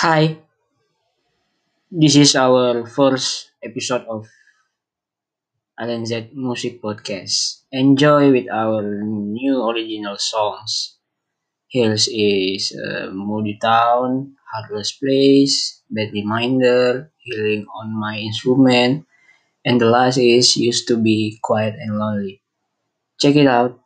Hi, this is our first episode of Alan Z Music Podcast. Enjoy with our new original songs. Hills is uh, Moody Town, Heartless Place, Bad Reminder, Healing on My Instrument, and the last is Used to Be Quiet and Lonely. Check it out.